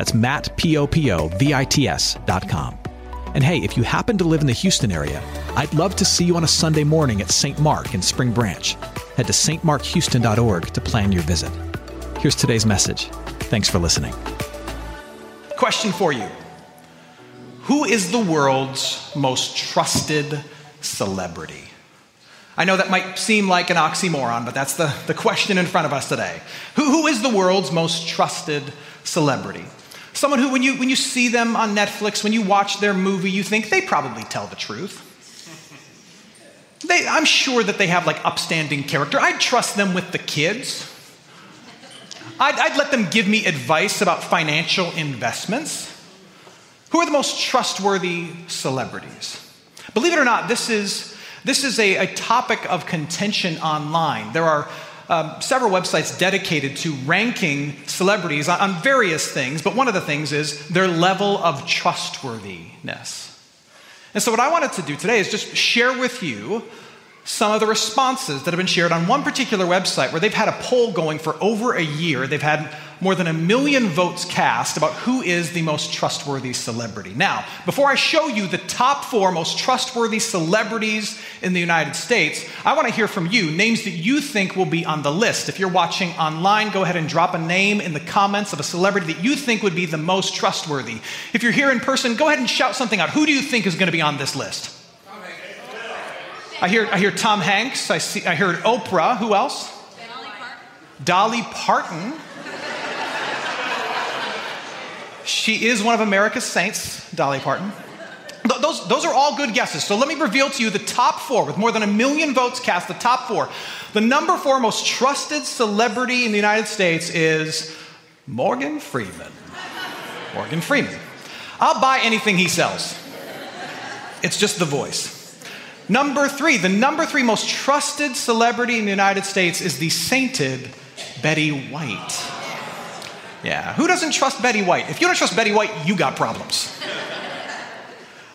That's Matt, P-O-P-O-V-I-T-S dot com. And hey, if you happen to live in the Houston area, I'd love to see you on a Sunday morning at St. Mark in Spring Branch. Head to stmarkhouston.org to plan your visit. Here's today's message. Thanks for listening. Question for you Who is the world's most trusted celebrity? I know that might seem like an oxymoron, but that's the, the question in front of us today. Who, who is the world's most trusted celebrity? Someone who, when you, when you see them on Netflix, when you watch their movie, you think they probably tell the truth. They, I'm sure that they have like upstanding character. I'd trust them with the kids. I'd, I'd let them give me advice about financial investments. Who are the most trustworthy celebrities? Believe it or not, this is, this is a, a topic of contention online. There are um, several websites dedicated to ranking celebrities on, on various things, but one of the things is their level of trustworthiness. And so, what I wanted to do today is just share with you some of the responses that have been shared on one particular website where they've had a poll going for over a year. They've had more than a million votes cast about who is the most trustworthy celebrity. Now, before I show you the top four most trustworthy celebrities in the United States, I want to hear from you names that you think will be on the list. If you're watching online, go ahead and drop a name in the comments of a celebrity that you think would be the most trustworthy. If you're here in person, go ahead and shout something out. Who do you think is going to be on this list? I hear, I hear Tom Hanks. I, see, I heard Oprah. Who else? Dolly Parton. Dolly Parton. She is one of America's saints, Dolly Parton. Those, those are all good guesses. So let me reveal to you the top four, with more than a million votes cast, the top four. The number four most trusted celebrity in the United States is Morgan Freeman. Morgan Freeman. I'll buy anything he sells, it's just the voice. Number three, the number three most trusted celebrity in the United States is the sainted Betty White. Yeah, who doesn't trust Betty White? If you don't trust Betty White, you got problems.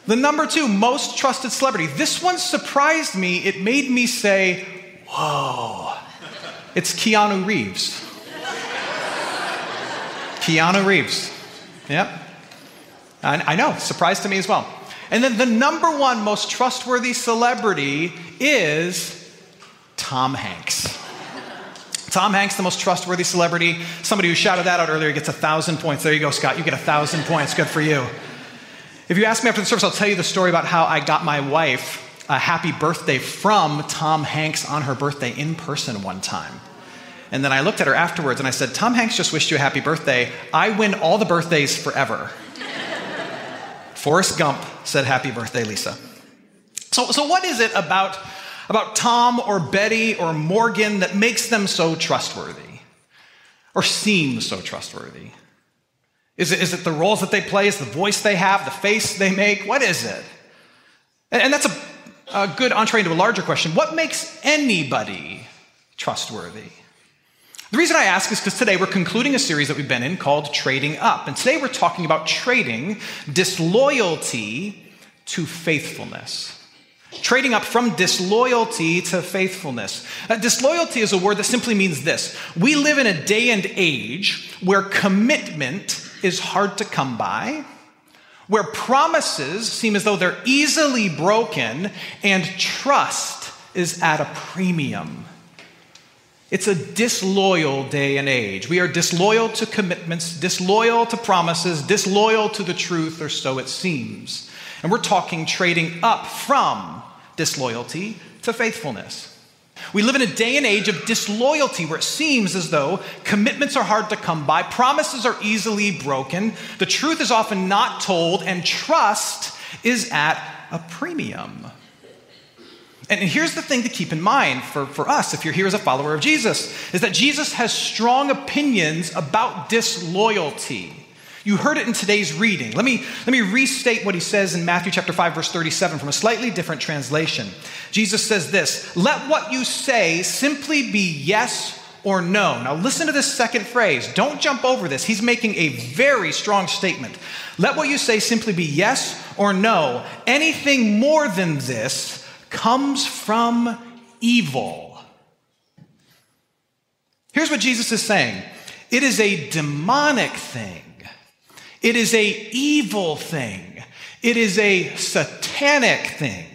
the number two most trusted celebrity, this one surprised me. It made me say, whoa, it's Keanu Reeves. Keanu Reeves. Yep. I, I know, surprised to me as well. And then the number one most trustworthy celebrity is Tom Hanks. Tom Hanks, the most trustworthy celebrity. Somebody who shouted that out earlier gets a thousand points. There you go, Scott. You get a thousand points. Good for you. If you ask me after the service, I'll tell you the story about how I got my wife a happy birthday from Tom Hanks on her birthday in person one time. And then I looked at her afterwards and I said, Tom Hanks just wished you a happy birthday. I win all the birthdays forever. Forrest Gump said, Happy birthday, Lisa. So, so what is it about, about Tom or Betty or Morgan that makes them so trustworthy or seem so trustworthy? Is it, is it the roles that they play? Is the voice they have, the face they make? What is it? And, that's a, a good entree into a larger question. What makes anybody trustworthy? The reason I ask is because today we're concluding a series that we've been in called Trading Up. And today we're talking about trading disloyalty to faithfulness. Trading up from disloyalty to faithfulness. Uh, disloyalty is a word that simply means this we live in a day and age where commitment is hard to come by, where promises seem as though they're easily broken, and trust is at a premium. It's a disloyal day and age. We are disloyal to commitments, disloyal to promises, disloyal to the truth, or so it seems. And we're talking trading up from disloyalty to faithfulness. We live in a day and age of disloyalty where it seems as though commitments are hard to come by, promises are easily broken, the truth is often not told, and trust is at a premium. And here's the thing to keep in mind for, for us, if you're here as a follower of Jesus, is that Jesus has strong opinions about disloyalty. You heard it in today's reading. Let me, let me restate what he says in Matthew chapter 5, verse 37 from a slightly different translation. Jesus says this Let what you say simply be yes or no. Now, listen to this second phrase. Don't jump over this. He's making a very strong statement. Let what you say simply be yes or no. Anything more than this comes from evil. Here's what Jesus is saying it is a demonic thing it is a evil thing. It is a satanic thing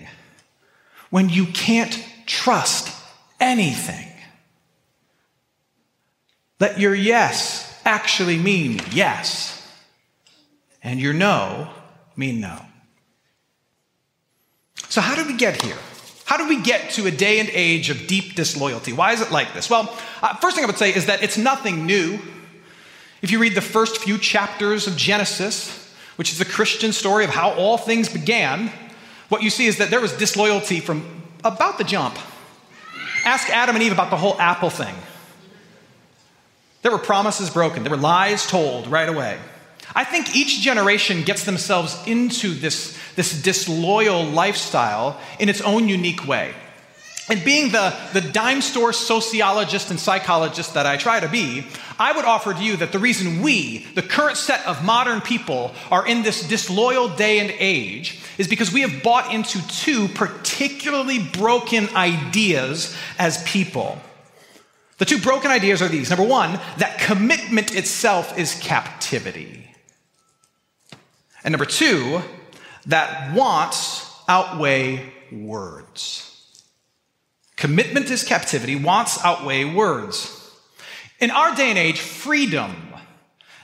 when you can't trust anything. Let your yes actually mean yes, and your no mean no. So, how did we get here? How did we get to a day and age of deep disloyalty? Why is it like this? Well, uh, first thing I would say is that it's nothing new. If you read the first few chapters of Genesis, which is the Christian story of how all things began, what you see is that there was disloyalty from about the jump. Ask Adam and Eve about the whole apple thing. There were promises broken, there were lies told right away. I think each generation gets themselves into this, this disloyal lifestyle in its own unique way. And being the, the dime store sociologist and psychologist that I try to be, I would offer to you that the reason we, the current set of modern people, are in this disloyal day and age is because we have bought into two particularly broken ideas as people. The two broken ideas are these number one, that commitment itself is captivity. And number two, that wants outweigh words. Commitment is captivity, wants outweigh words. In our day and age, freedom,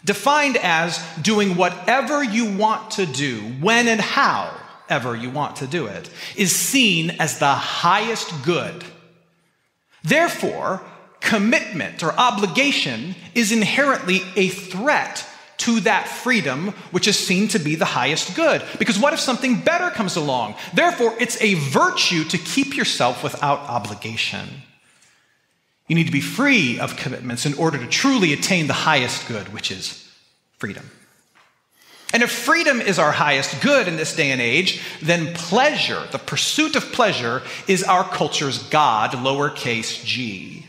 defined as doing whatever you want to do, when and how ever you want to do it, is seen as the highest good. Therefore, commitment or obligation is inherently a threat to that freedom, which is seen to be the highest good. Because what if something better comes along? Therefore, it's a virtue to keep yourself without obligation. You need to be free of commitments in order to truly attain the highest good, which is freedom. And if freedom is our highest good in this day and age, then pleasure, the pursuit of pleasure, is our culture's God, lowercase g.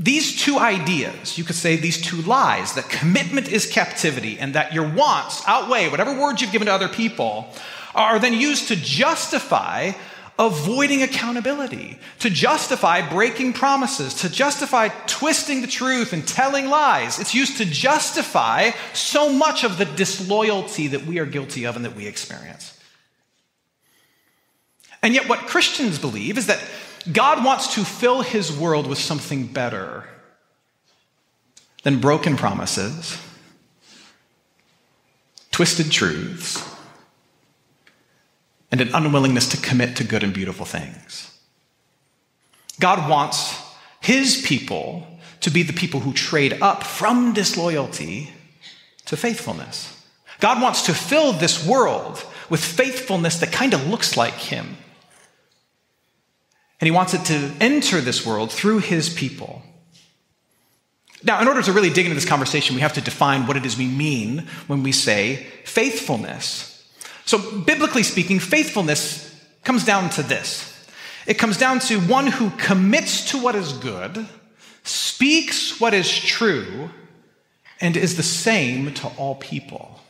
These two ideas, you could say these two lies, that commitment is captivity and that your wants outweigh whatever words you've given to other people, are then used to justify avoiding accountability, to justify breaking promises, to justify twisting the truth and telling lies. It's used to justify so much of the disloyalty that we are guilty of and that we experience. And yet, what Christians believe is that God wants to fill his world with something better than broken promises, twisted truths, and an unwillingness to commit to good and beautiful things. God wants his people to be the people who trade up from disloyalty to faithfulness. God wants to fill this world with faithfulness that kind of looks like him. And he wants it to enter this world through his people. Now, in order to really dig into this conversation, we have to define what it is we mean when we say faithfulness. So, biblically speaking, faithfulness comes down to this it comes down to one who commits to what is good, speaks what is true, and is the same to all people.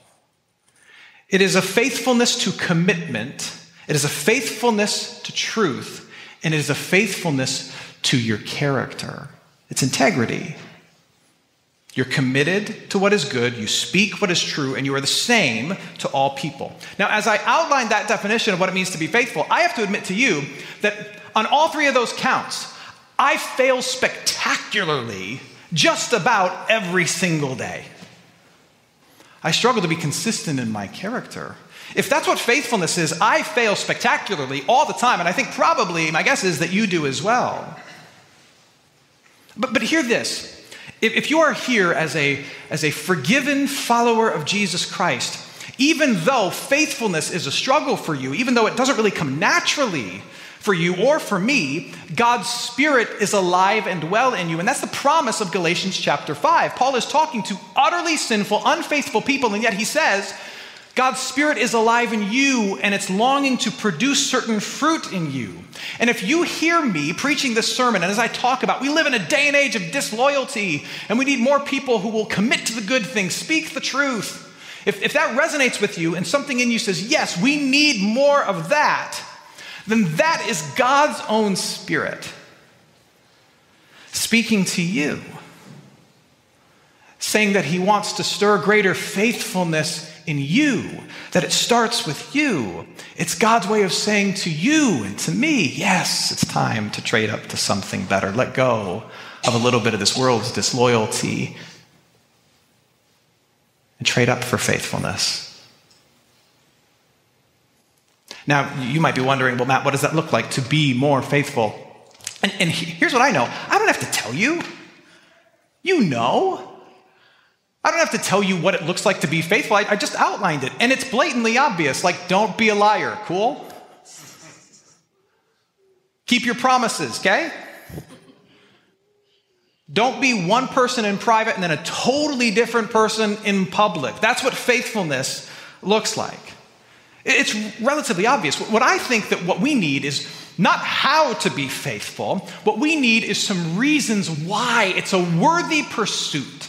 It is a faithfulness to commitment, it is a faithfulness to truth, and it is a faithfulness to your character. It's integrity. You're committed to what is good, you speak what is true, and you are the same to all people. Now, as I outline that definition of what it means to be faithful, I have to admit to you that on all three of those counts, I fail spectacularly just about every single day. I struggle to be consistent in my character. If that's what faithfulness is, I fail spectacularly all the time. And I think probably, my guess is that you do as well. But, but hear this if, if you are here as a, as a forgiven follower of Jesus Christ, even though faithfulness is a struggle for you, even though it doesn't really come naturally for you or for me, God's Spirit is alive and well in you. And that's the promise of Galatians chapter 5. Paul is talking to utterly sinful, unfaithful people, and yet he says, God's Spirit is alive in you and it's longing to produce certain fruit in you. And if you hear me preaching this sermon, and as I talk about, we live in a day and age of disloyalty, and we need more people who will commit to the good things, speak the truth. If, if that resonates with you and something in you says, yes, we need more of that, then that is God's own Spirit speaking to you, saying that He wants to stir greater faithfulness in you, that it starts with you. It's God's way of saying to you and to me, yes, it's time to trade up to something better. Let go of a little bit of this world's disloyalty and trade up for faithfulness. Now, you might be wondering, well, Matt, what does that look like to be more faithful? And, and here's what I know I don't have to tell you. You know. I don't have to tell you what it looks like to be faithful. I, I just outlined it. And it's blatantly obvious. Like, don't be a liar. Cool? Keep your promises, okay? Don't be one person in private and then a totally different person in public. That's what faithfulness looks like. It's relatively obvious. What I think that what we need is not how to be faithful. What we need is some reasons why it's a worthy pursuit.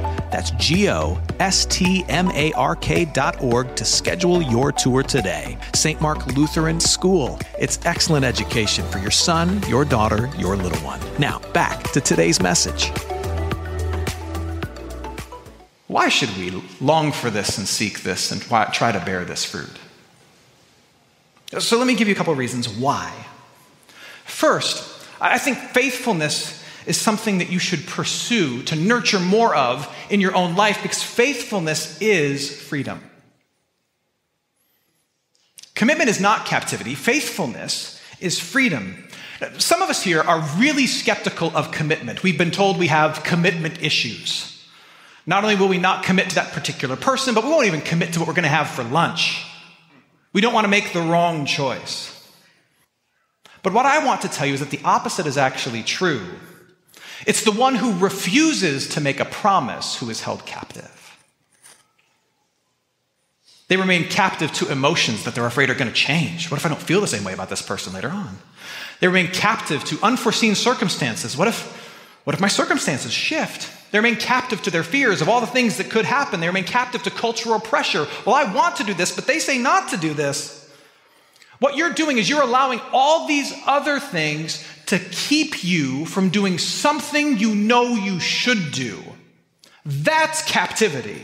That's G O S T M A R K dot org to schedule your tour today. St. Mark Lutheran School. It's excellent education for your son, your daughter, your little one. Now, back to today's message. Why should we long for this and seek this and try to bear this fruit? So, let me give you a couple reasons why. First, I think faithfulness is something that you should pursue to nurture more of in your own life because faithfulness is freedom. Commitment is not captivity, faithfulness is freedom. Some of us here are really skeptical of commitment. We've been told we have commitment issues. Not only will we not commit to that particular person, but we won't even commit to what we're going to have for lunch. We don't want to make the wrong choice. But what I want to tell you is that the opposite is actually true. It's the one who refuses to make a promise who is held captive. They remain captive to emotions that they're afraid are going to change. What if I don't feel the same way about this person later on? They remain captive to unforeseen circumstances. What if, what if my circumstances shift? They remain captive to their fears of all the things that could happen. They remain captive to cultural pressure. Well, I want to do this, but they say not to do this. What you're doing is you're allowing all these other things to keep you from doing something you know you should do. That's captivity.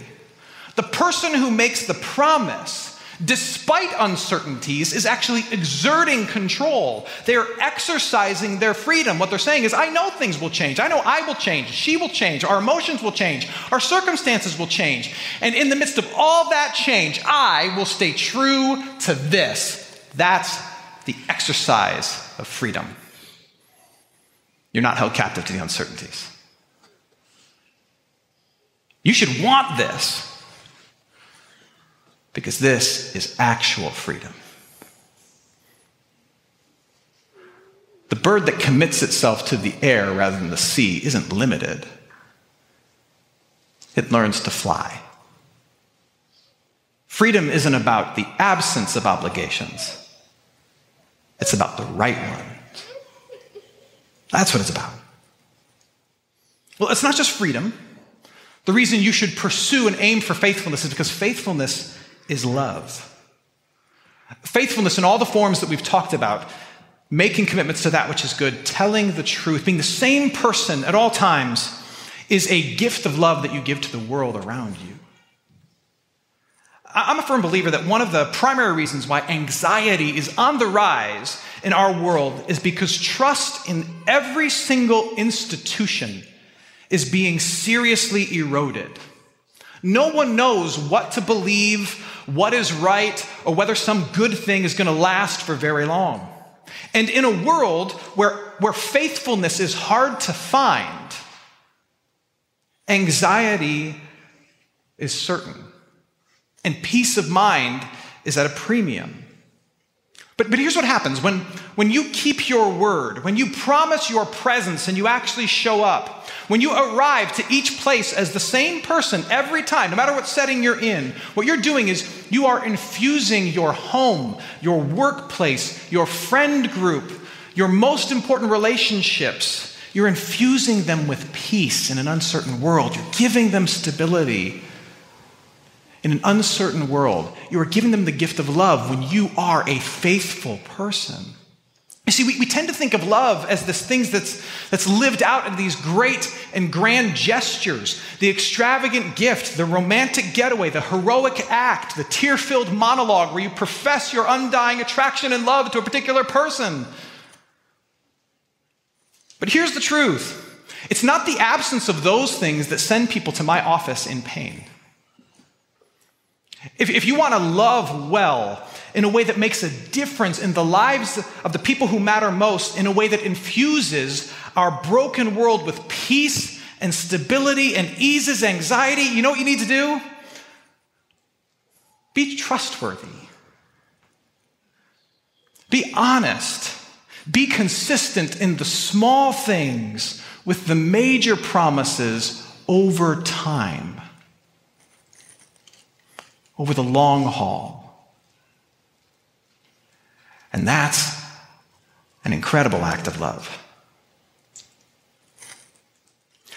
The person who makes the promise, despite uncertainties, is actually exerting control. They're exercising their freedom. What they're saying is, I know things will change. I know I will change. She will change. Our emotions will change. Our circumstances will change. And in the midst of all that change, I will stay true to this. That's the exercise of freedom. You're not held captive to the uncertainties. You should want this because this is actual freedom. The bird that commits itself to the air rather than the sea isn't limited, it learns to fly. Freedom isn't about the absence of obligations, it's about the right one. That's what it's about. Well, it's not just freedom. The reason you should pursue and aim for faithfulness is because faithfulness is love. Faithfulness in all the forms that we've talked about, making commitments to that which is good, telling the truth, being the same person at all times, is a gift of love that you give to the world around you. I'm a firm believer that one of the primary reasons why anxiety is on the rise in our world is because trust in every single institution is being seriously eroded. No one knows what to believe, what is right, or whether some good thing is going to last for very long. And in a world where, where faithfulness is hard to find, anxiety is certain, and peace of mind is at a premium. But, but here's what happens when, when you keep your word, when you promise your presence and you actually show up, when you arrive to each place as the same person every time, no matter what setting you're in, what you're doing is you are infusing your home, your workplace, your friend group, your most important relationships. You're infusing them with peace in an uncertain world. You're giving them stability in an uncertain world. You are giving them the gift of love when you are a faithful person. You see, we, we tend to think of love as this thing that's, that's lived out in these great and grand gestures the extravagant gift, the romantic getaway, the heroic act, the tear filled monologue where you profess your undying attraction and love to a particular person. But here's the truth it's not the absence of those things that send people to my office in pain. If, if you want to love well in a way that makes a difference in the lives of the people who matter most, in a way that infuses our broken world with peace and stability and eases anxiety, you know what you need to do? Be trustworthy. Be honest. Be consistent in the small things with the major promises over time over the long haul. And that's an incredible act of love.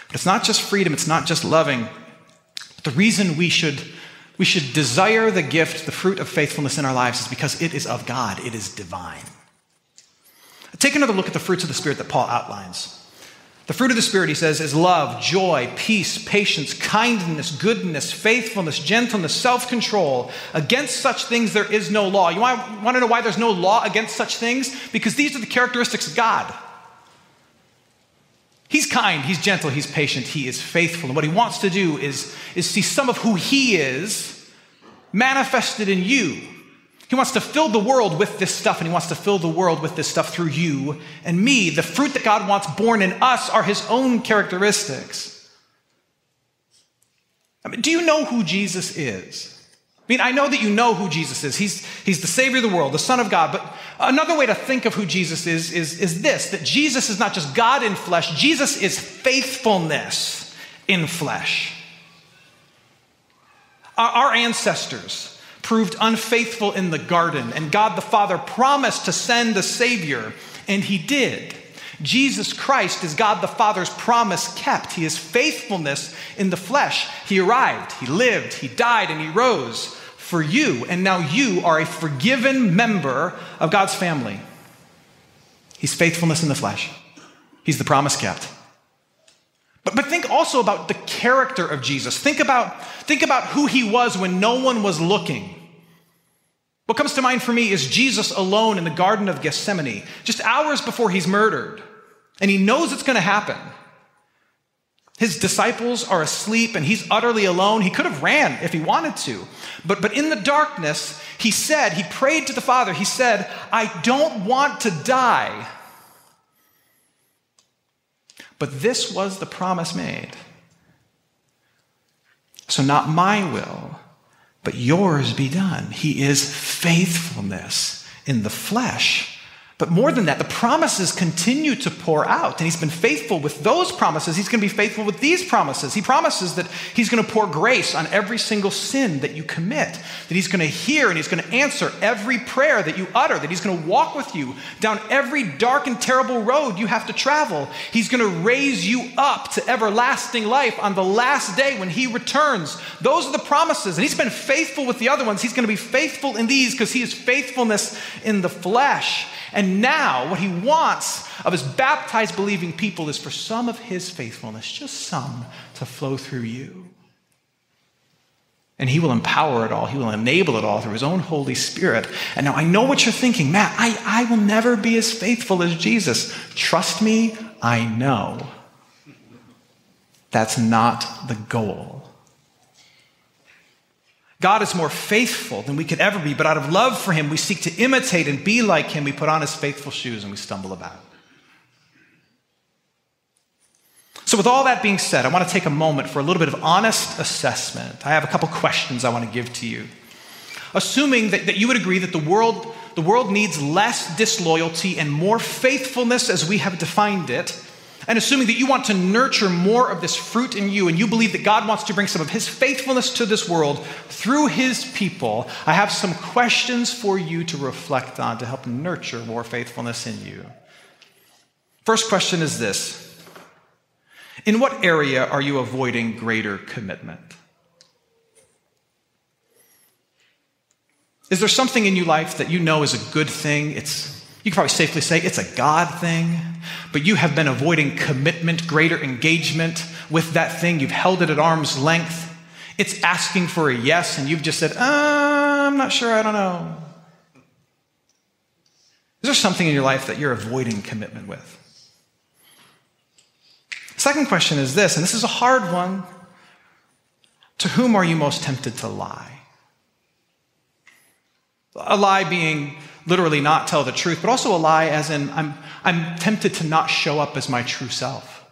But it's not just freedom, it's not just loving. But the reason we should, we should desire the gift, the fruit of faithfulness in our lives, is because it is of God, it is divine. Take another look at the fruits of the Spirit that Paul outlines. The fruit of the Spirit, he says, is love, joy, peace, patience, kindness, goodness, faithfulness, gentleness, self control. Against such things there is no law. You want, want to know why there's no law against such things? Because these are the characteristics of God. He's kind, he's gentle, he's patient, he is faithful. And what he wants to do is, is see some of who he is manifested in you he wants to fill the world with this stuff, and He wants to fill the world with this stuff through you and me. The fruit that God wants born in us are His own characteristics. I mean, do you know who Jesus is? I mean, I know that you know who Jesus is. He's, he's the Savior of the world, the Son of God. But another way to think of who Jesus is, is is this that Jesus is not just God in flesh, Jesus is faithfulness in flesh. Our, our ancestors, proved unfaithful in the garden, and God the Father promised to send a Savior, and He did. Jesus Christ is God the Father's promise kept. He is faithfulness in the flesh. He arrived, He lived, He died, and He rose for you, and now you are a forgiven member of God's family. He's faithfulness in the flesh, He's the promise kept. But, but think also about the character of Jesus. Think about, think about who he was when no one was looking. What comes to mind for me is Jesus alone in the Garden of Gethsemane, just hours before he's murdered. And he knows it's going to happen. His disciples are asleep and he's utterly alone. He could have ran if he wanted to. But, but in the darkness, he said, he prayed to the Father, he said, I don't want to die. But this was the promise made. So, not my will, but yours be done. He is faithfulness in the flesh but more than that, the promises continue to pour out. And he's been faithful with those promises. He's going to be faithful with these promises. He promises that he's going to pour grace on every single sin that you commit, that he's going to hear and he's going to answer every prayer that you utter, that he's going to walk with you down every dark and terrible road you have to travel. He's going to raise you up to everlasting life on the last day when he returns. Those are the promises. And he's been faithful with the other ones. He's going to be faithful in these because he is faithfulness in the flesh. And now, what he wants of his baptized, believing people is for some of his faithfulness, just some, to flow through you. And He will empower it all. He will enable it all through His own Holy Spirit. And now I know what you're thinking, Matt, I, I will never be as faithful as Jesus. Trust me, I know. That's not the goal. God is more faithful than we could ever be, but out of love for Him, we seek to imitate and be like Him. We put on His faithful shoes and we stumble about. So, with all that being said, I want to take a moment for a little bit of honest assessment. I have a couple questions I want to give to you. Assuming that, that you would agree that the world, the world needs less disloyalty and more faithfulness as we have defined it, and assuming that you want to nurture more of this fruit in you and you believe that God wants to bring some of his faithfulness to this world through his people, I have some questions for you to reflect on to help nurture more faithfulness in you. First question is this In what area are you avoiding greater commitment? Is there something in your life that you know is a good thing? It's you can probably safely say it's a God thing, but you have been avoiding commitment, greater engagement with that thing. You've held it at arm's length. It's asking for a yes, and you've just said, uh, I'm not sure, I don't know. Is there something in your life that you're avoiding commitment with? Second question is this, and this is a hard one. To whom are you most tempted to lie? A lie being literally not tell the truth, but also a lie as in I'm, I'm tempted to not show up as my true self.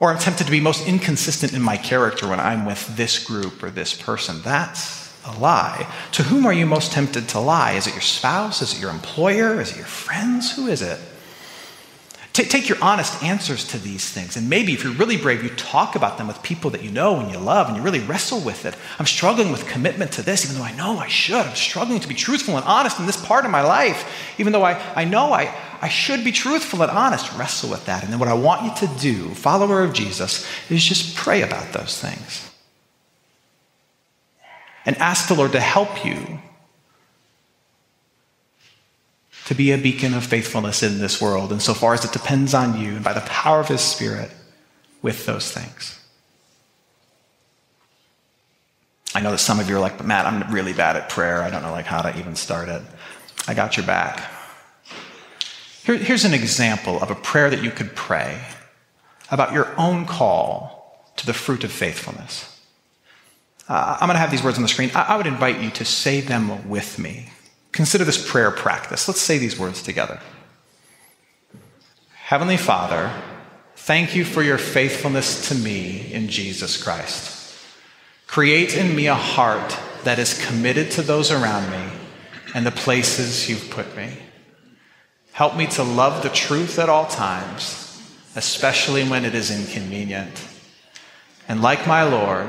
Or I'm tempted to be most inconsistent in my character when I'm with this group or this person. That's a lie. To whom are you most tempted to lie? Is it your spouse? Is it your employer? Is it your friends? Who is it? Take your honest answers to these things. And maybe if you're really brave, you talk about them with people that you know and you love and you really wrestle with it. I'm struggling with commitment to this, even though I know I should. I'm struggling to be truthful and honest in this part of my life, even though I, I know I, I should be truthful and honest. Wrestle with that. And then what I want you to do, follower of Jesus, is just pray about those things. And ask the Lord to help you to be a beacon of faithfulness in this world, insofar as it depends on you and by the power of His Spirit with those things. I know that some of you are like, but Matt, I'm really bad at prayer. I don't know like how to even start it. I got your back. Here, here's an example of a prayer that you could pray about your own call to the fruit of faithfulness. Uh, I'm going to have these words on the screen. I, I would invite you to say them with me. Consider this prayer practice. Let's say these words together. Heavenly Father, thank you for your faithfulness to me in Jesus Christ. Create in me a heart that is committed to those around me and the places you've put me. Help me to love the truth at all times, especially when it is inconvenient. And like my Lord,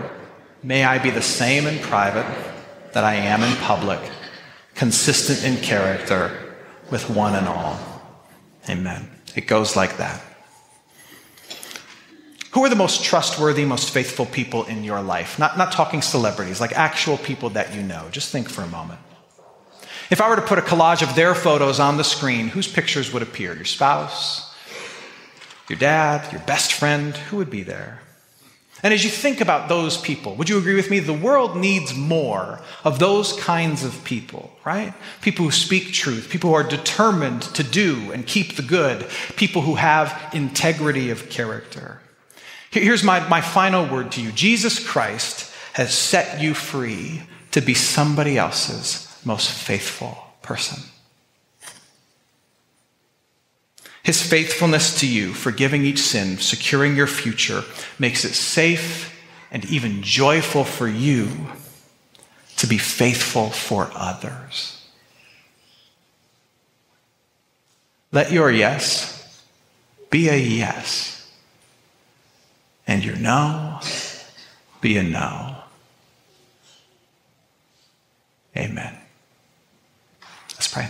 may I be the same in private that I am in public consistent in character with one and all. Amen. It goes like that. Who are the most trustworthy, most faithful people in your life? Not, not talking celebrities, like actual people that you know. Just think for a moment. If I were to put a collage of their photos on the screen, whose pictures would appear? Your spouse, your dad, your best friend? Who would be there? And as you think about those people, would you agree with me? The world needs more of those kinds of people, right? People who speak truth, people who are determined to do and keep the good, people who have integrity of character. Here's my, my final word to you Jesus Christ has set you free to be somebody else's most faithful person. His faithfulness to you, forgiving each sin, securing your future, makes it safe and even joyful for you to be faithful for others. Let your yes be a yes, and your no be a no. Amen. Let's pray.